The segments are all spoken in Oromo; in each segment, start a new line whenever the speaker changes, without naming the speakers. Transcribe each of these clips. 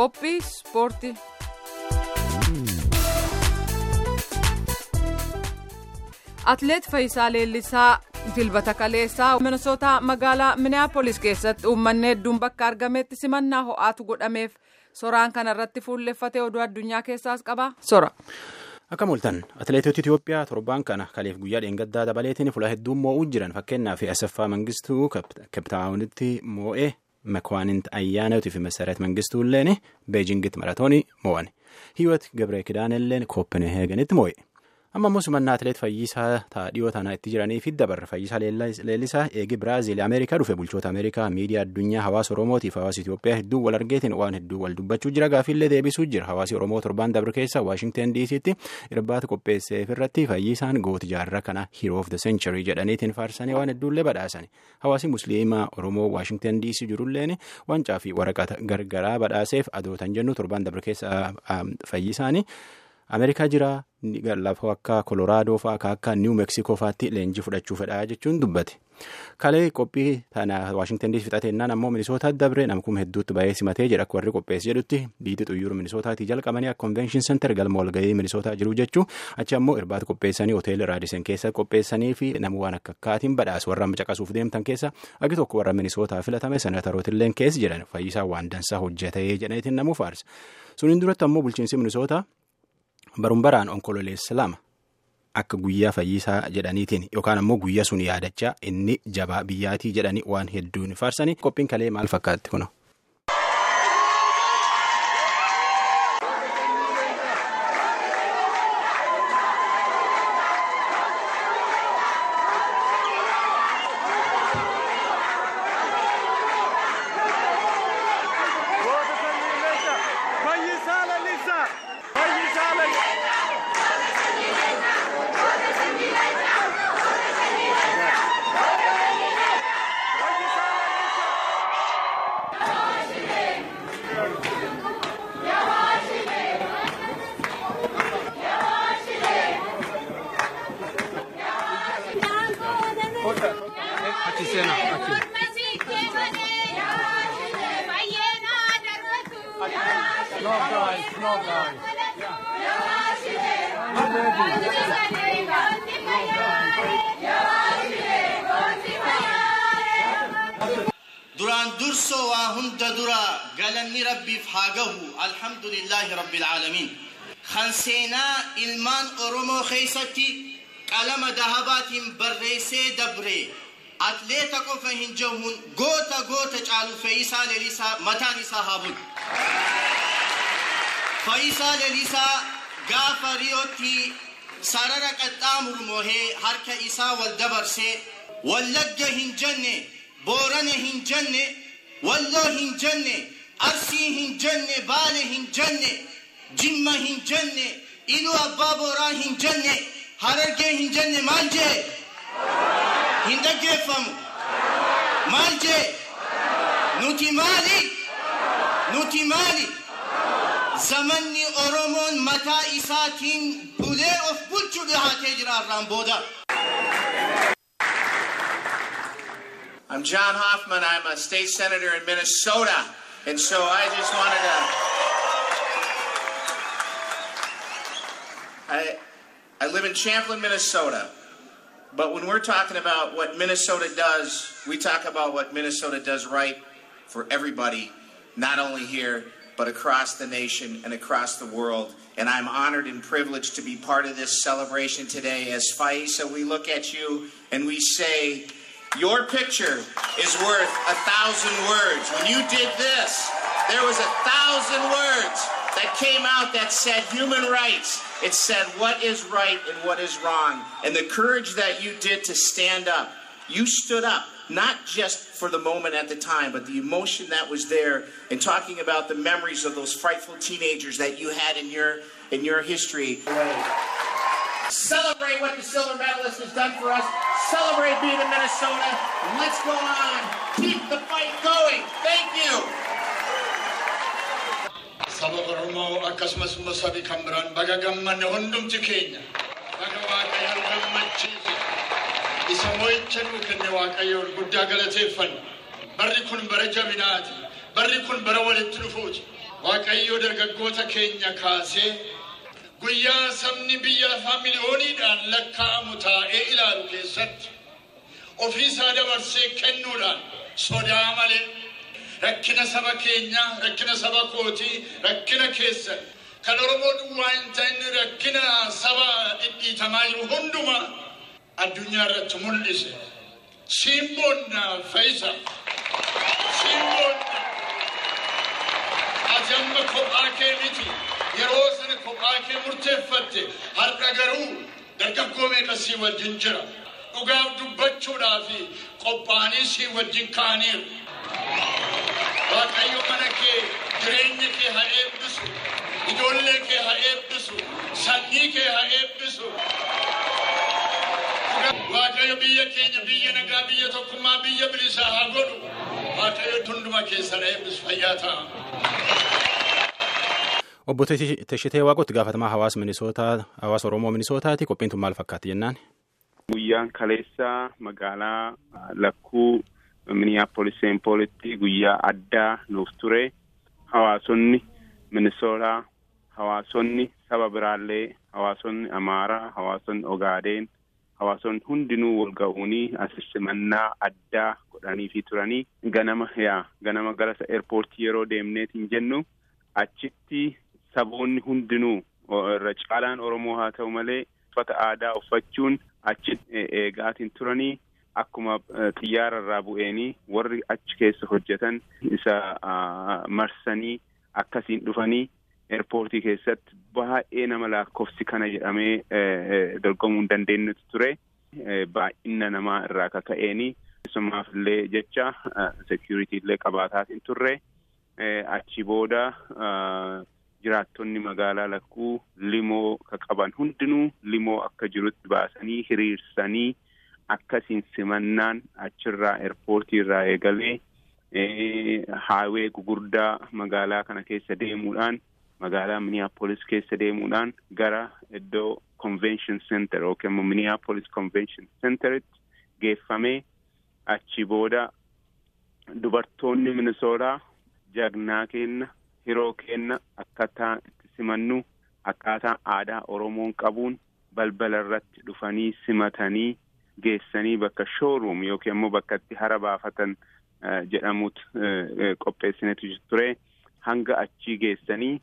qophii ispoortii. atleet Fayisaa Leellisaa dilbata kaleessaa Minnesota magaalaa Minneapolis keessatti uummanni hedduun bakka argametti simannaa ho'aatu godhameef soraan kanarratti fuulleffatee oduu addunyaa keessaas qaba sora.
Akka mul'atan atileetota Itoophiyaa torbaan kana kaleef guyyaa dheengaddaa dabaleetiin fuula hedduun moo'uu jiran fakkeenyaaf Asaffaa Mangistuu Keeptaawunitti moo'ee Makwaanint Ayyaanootii fi Masarat Mangistuu illeen Beejingitti maratoonii moo'an. Hiiwot Gabree Kidaanelleen Kooppenheeganitti moo'e. Amma immoo simannaa atileet fayyisaa dhiyoo tanaa itti jiranii fi dabarra fayyisaa leellisaa eegi biraaziil ameerikaa dhufe bulchoota ameerikaa miidiyaa addunyaa hawaasa oromootiif hawaasa itiyoophiyaa hedduu wal argeetiin waan hedduu wal dubbachuu jira gaafiillee deebisuu jira hawaasi oromoo torbaan dabre keessa waashingten diisiitti irbaata qopheesseef irratti fayyisaan gooti jaarraa kana hero of the century jedhaniitiin faarsanii waan hedduullee badhaasani hawaasi musliimaa oromoo waashingten diisii jirulleen wancaa fi waraqata gargaraa badhaaseef adootan jennu torbaan dabre keessa fayyisaanii. Ameerikaa jira lafa akka koloraadoo fa'aa akka niiw meeksikoo fa'aatti leenjii fudhachuu fedhaa jechuun dubbate. Kalee qophii tana waashingtan diisii fixateennaan ammoo minisootaa dabre namkuma hedduutti bahee simatee jedha akka warri qopheesse jedhutti biitii xuyyuura minisootaatii jalqabanii akka konvenshin senter galma walgahii minisootaa jiru jechuu. Achi ammoo irbaata qopheessanii hoteela raadisen keessa qopheessanii fi nama waan akka akkaatiin badhaasu warra caqasuuf deemtan keessa agi tokko warra minisootaa filatame senataroottilleen keessa jedhan. Fayyisaa waan dansaa hojjetee jedhaniitiin namuu faarsa. Suniin duratti ammoo bulchiinsi minisootaa. Baruun baraan onkololeessa lama akka guyyaa fayyisaa jedhaniitiin yookaan ammoo guyyaa sun yaadachaa inni jabaa biyyaatii jedhanii waan hedduun faarsanii qophiin kalee maal fakkaatti kuno.
Duraan dursoo waa hunda dura galanni rabbiif haa gahu alhamdulillaahi rabbil aalamiin kan seenaa ilmaan oromoo keessatti qalama dahabaatiin barreessee dabre atleeta qofa hin jahuun goota goota caalu Fayyisaa Leelisaa mataan isaa haa bu'u. Fayyisaa Leelisaa gaafa riyootti sarara qaxxaamuru moohee harka isaa wal dabarsee wallagga hin jenne. boorana hin jenne walloo hin jenne arsii hin jenne baale hin jenne jimma hin jenne iluu abbaa booraa hin jenne harargee hin jenne maal jee hin dhaggeeffamu maal jee nuti maali nuti maali zamanni oromoon mataa isaatiin bulee of bulchuu dhihaatee jira irraan booda.
I'm John Hoffman. I'm a state senator in Minnesota. And so I just wanted to. I, I live in Champlin, Minnesota. But when we're talking about what Minnesota does, we talk about what Minnesota does right for everybody, not only here, but across the nation and across the world. And I'm honored and privileged to be part of this celebration today. As Faisa, we look at you and we say, your picture is worth a thousand words. When you did this, there was a thousand words that came out that said human rights. It said what is right and what is wrong. And the courage that you did to stand up, you stood up, not just for the moment at the time, but the emotion that was there and talking about the memories of those frightful teenagers that you had in your in your history. Celebrate what the silver medalist has done for us. Celebrate being in Minnesota. Let's go on. Keep the fight going. Thank you.
saba oromoo akkasumas immoo sabi kan biraan baga gammanne hundumti keenya baga waaqayyoon gammachiise isa mo'icha nuu kenne waaqayyoon guddaa galateeffanna barri kun bara jabinaati barri kun bara walitti dhufuuti Waaqayyo dargaggoota keenya kaasee guyyaa sabni biyya lafaa miliyooniidhaan lakkaa'amu taa'ee ilaalu keessatti ofiisaa dabarsee kennuudhaan sodaa malee rakkina saba keenyaa rakkina saba kootii rakkina keessan kan oromoo duwwaa hin ta'in rakkina saba dhidhiitamaa jiru hundumaa addunyaa irratti mul'ise simboonna fayyisa simboonna ati amma kophaa kee miti yeroo sana kophaa kee murteeffatte har'a garuu dargaggoo meeqa sii wajjin jira dhugaaf dubbachuudhaa fi qophaa'anii sii wajjin ka'aniiru. Waaqayyo mana kee jireenya kee haa eebbisu. Ijoollee kee haa eebbisu. Sanyii kee haa eebbisu. Waaqayyo biyya keenya biyya nagaa biyya tokkummaa biyya bilisaa haa godhu. Waaqayyo hunduma keessan eebbisu fayyaa ta'a.
Obbo Teshitee Waaqotti gaafatamaa hawaasa Minisootaa hawaasa Oromoo Minisootaati qophiin tun maal fakkaatti jennaan?
Guyyaan kaleessaa magaalaa lakkuu Miniyaapolis Seempoolitti guyyaa addaa nuuf ture. Hawaasonni Minisootaa, hawaasonni saba biraallee, hawaasonni Amaaraa, hawaasonni Ogaadeen, hawaasonni hundinuu wal ga'uunii simannaa addaa godhaniifi turanii ganama yaa ganama gara eerpoortii yeroo deemneetiin jennu. Achitti saboonni hundinuu irra caalaan Oromoo haa ta'u malee uffata aadaa uffachuun achitti eegaatiin turanii akkuma xiyyaara irraa bu'eenii warri achi keessa hojjetan isa marsanii akkasiin dhufanii eerpoortii keessatti baay'ee nama lakkoofsi kana jedhamee dorgomuu hin dandeenyetu ture. Baay'ina namaa irraa kaka'eenii isumaaf illee jecha seekuritii illee qabaataatiin turre. Achi booda jiraattonni magaalaa lakkuu limoo qaban hundinuu limoo akka jirutti baasanii hiriirsanii akkasiin simannaan achirraa eerpoortii irraa eegalee haawee gugurdaa magaalaa kana keessa deemuudhaan magaalaa Minneapolis keessa deemuudhaan gara iddoo convention center yookiin immoo Minneapolis convention centeritti geeffamee achi booda dubartoonni Minisootaa jagnaa kenna hiroo kenna akkaataa itti simannu akkaataa aadaa Oromoon qabuun balbala irratti dhufanii simatanii geessanii bakka showroom yookiin immoo bakka itti hara baafatan jedhamutu qopheessinetu ture hanga achii geessanii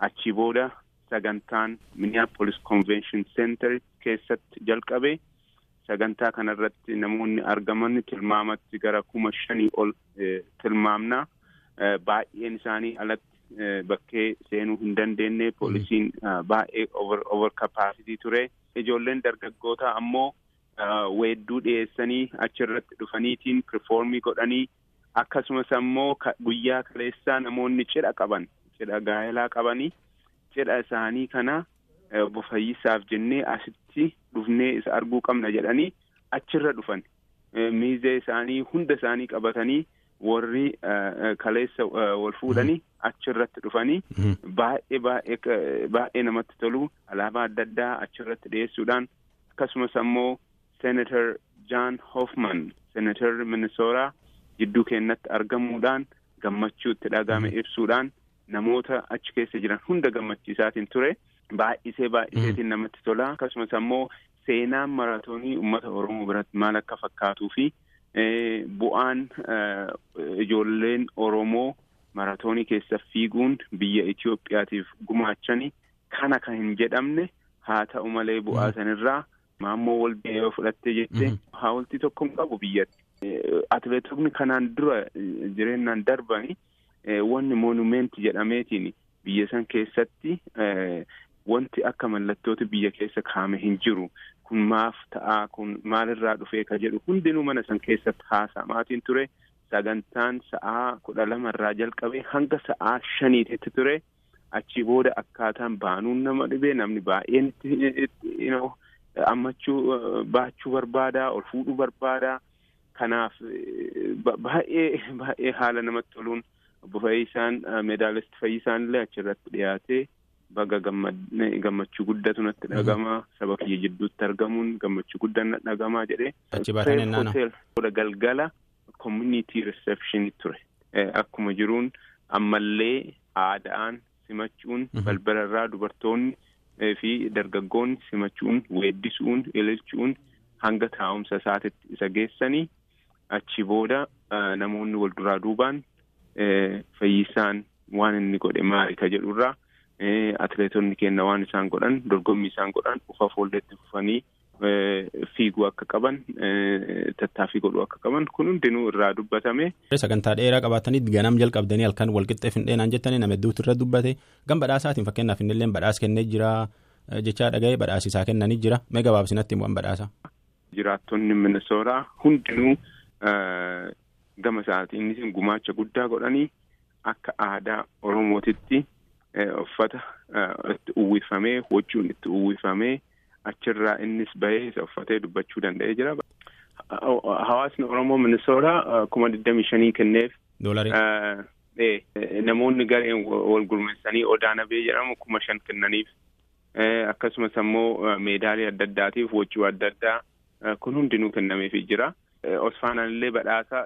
achii booda sagantaan Minneapolis Convention Center keessatti jalqabe. Sagantaa kanarratti namoonni argaman tilmaamatti gara kuma shanii ol tilmaamna. Baay'een isaanii alatti bakkee seenuu hin dandeenye. Poolisiin baay'ee over capacity ture. Ijoolleen dargaggootaa ammoo weedduu dhiyeessanii achirratti dhufaniitiin performii godhanii akkasumas ammoo guyyaa kaleessaa namoonni cidha qaban cidha gaa'elaa qabanii cidha isaanii kana obbo Fayyisaaf jennee asitti dhufnee isa arguu qabna jedhanii achirra dhufan. Miizee isaanii hunda isaanii qabatanii warri kaleessa wal fuudhanii achirratti dhufanii baay'ee baay'ee baay'ee namatti tolu alaabaa adda addaa achirratti dhiyeessuudhaan akkasumas ammoo Senator John Hoffman Senator Minnesota jidduu keenyatti argamuudhaan gammachuu itti dhagahame ibsuudhaan namoota achi keessa jiran hunda gammachiisaatiin ture. Baay'isee baay'iseetiin namatti tola. Akkasumas ammoo seenaan maraatoonii uummata Oromoo biratti maal akka fakkaatuu fi bu'aan ijoolleen Oromoo maraatoonii keessa fiiguun biyya Itoophiyaatiif gumaachanii kana kan hin jedhamne haa ta'u malee bu'aa sanirraa maammoo walbee yoo fudhattee jettee haawultii tokko hin qabu biyyatti. Atileetonni kanaan dura jireenyaan darbanii wanni moonumeenti jedhameetiin biyya san keessatti wanti akka mallattoota biyya keessa kaa'ame hin jiru. Kun maaf ta'aa kun maalirraa dhufee ka jedhu hundinuu mana san keessatti haasa'amaatiin ture. Sagantaan sa'aa kudha lamarraa jalqabee hanga sa'aa shaniitti ture. Achi booda akkaataan baanuun nama dhibee namni baay'een ammachuu baachuu barbaadaa ol fuudhuu barbaadaa. Kanaaf baay'ee baay'ee haala namatti toluun obbo Fayyisaan meedaalisti Fayyisaan illee achirratti dhiyaatee baga gammachuu guddatu natti dhagama saba kiyya jidduutti argamuun gammachuu guddaa natti dhagamaa jedhee.
Achi baatanii naannoo.
galgala community reception ture akkuma jiruun ammallee aadaan simachuun balbalarraa dubartoonni fi dargaggoonni simachuun weeddisuun ililchuun hanga taa'umsa isaatitti isa geessanii achi booda namoonni wal duraa duubaan fayyisaan waan inni godhe maali ka jedhurraa atileetonni keenya waan isaan godhan dorgommii isaan godhan ufa fuulletti fufanii fiiguu akka qaban tattaaffii godhuu akka qaban kun hundinuu irraa dubbatame.
Sagantaa dheeraa qabaatanii ganam jalqabdanii halkan walqixxee findheenaan jettanii nama hedduutu irra dubbate gan badhaasaatiin fakkeenyaaf innillee badhaas kennee jira jechaa dhaga'ee badhaasisaa kennanii jira mee gabaabsinatti waan badhaasa.
Jiraattonni Minnesootaa hundinuu gama isaatiin gumaacha guddaa godhanii akka aadaa Oromootitti uffata itti uwwifamee huccuun itti uwwifamee. achirraa innis bahee isa uffatee dubbachuu danda'ee jira. Hawaasni Oromoo Minnesootaa kuma digdamii shanii kenneef. Namoonni gareen wal gurmeessanii odaa nabee jedhamu kuma shan kennaniif. Akkasumas ammoo meedaalii adda addaatiif huccuu adda addaa kun hundinuu kennameefii jira. Osfaanaan illee badhaasa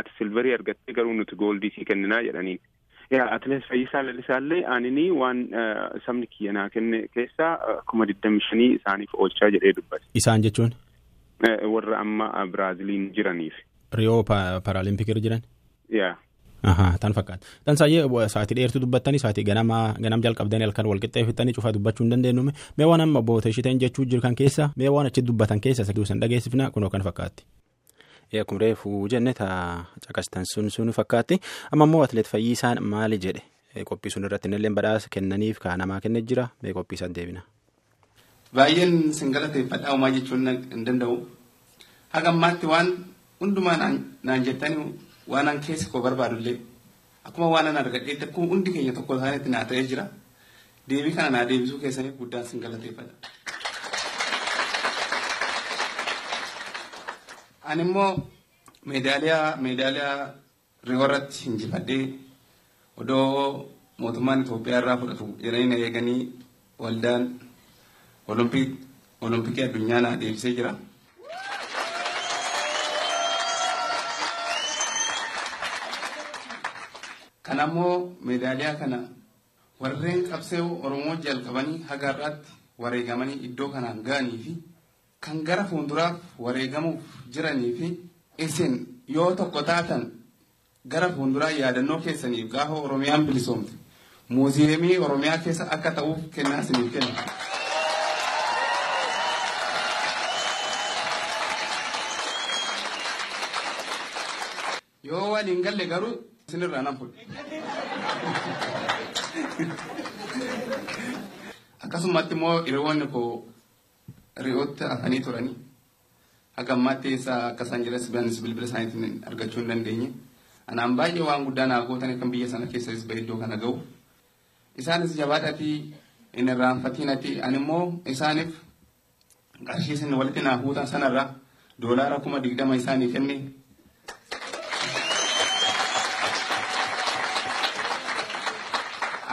ati silverii argattee garuu nuti gooldii sii kenninaa jedhaniin. atileet Fayyisaa Lalisaallee aaninii waan sabni kiyyanaa kenne keessaa kuma digdami shanii isaaniif oolchaa jedhee dubbate.
Isaan jechuun?
Warra amma Biraaziliin jiraniif.
Riyoo Paraalimpikii jiran?
Yaa.
Tan fakkaata. Tan saayyee sa'aatii dheertuu dubbattanii sa'aatii ganama ganam jalqabdanii halkan walqixxeeffattanii cufaa dubbachuu hin dandeenyu mee waan amma boota ishiiteen jechuu jiru kan keessa mee waan achi dubbatan keessa san dhageessifnaa kunoo kan fakkaatti. Akkuma reefu jenne taa caqastan sun sun fakkaatti amma immoo atileet Fayyisaan maali jedhe qophii sun irratti illee badhaasa kennaniif kaa namaa kennee jira mee qophii isaan deebina.
Baay'een sin galateeffadhaa uumaa jechuun hin danda'u. Haga ammaatti waan hundumaa naan jettanii waan an keessa koo barbaadullee akkuma waan an argadheetti akkuma hundi keenya tokko isaaniitti naa ta'ee jira. Deebii kana naa deebisuu keessaniif guddaan sin Ani immoo meedaaliyaa meedaaliyaa Riyoo irratti injifadhee odoo mootummaan Itoophiyaa irraa fudhatu jedhanii na eeganii waldaan olompikii addunyaa naa deebisee jira. Kana immoo meedaaliyaa kana warreen qabsee Oromoo jalqabanii haga irraatti wareegamanii iddoo kanaan ga'anii fi kan gara fuulduraaf wareegamuuf jiranii fi isin yoo tokko taatan gara fuulduraa yaadannoo keessaniif gaafa Oromiyaan bilisoomte muuziyeemii Oromiyaa keessa akka ta'uuf kennaa isiniif kenna. Yoo waliin galle garuu isinirraa nan fudhe. Akkasumatti immoo hiriyoonni koo Riyootti hafanii turanii haga ammaatti eessa akka isaan jiras bilbila isaaniitiin argachuu hin dandeenye. Anaan baay'ee waan guddaa naa gootan kan biyya sana keessas bahee iddoo kana ga'u. Isaanis jabaadhatii hin irraanfatinati ani immoo isaaniif qarshii isin walitti naa fuutan sanarraa doolaara kuma digdama isaanii kenne.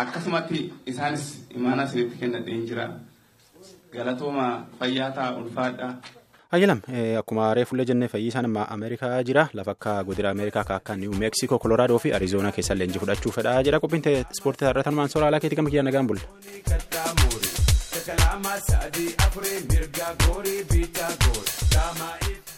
Akkasumatti isaanis imaanaa isinitti kennadheen jira. Galatooma fayyaa ta'a ulfaadha.
Ayyalam akkuma reefullee jennee fayyisaan amma Ameerikaa jira lafa akka godina Ameerikaa akka Niiw Meeksikoo Kolooraadoo fi Arizoonaa keessa leenjii fudhachuu fedhaa jira qophiin ispoortii irratti hanumaan soraa alaa keetii gama kiyyaan nagaan bulla.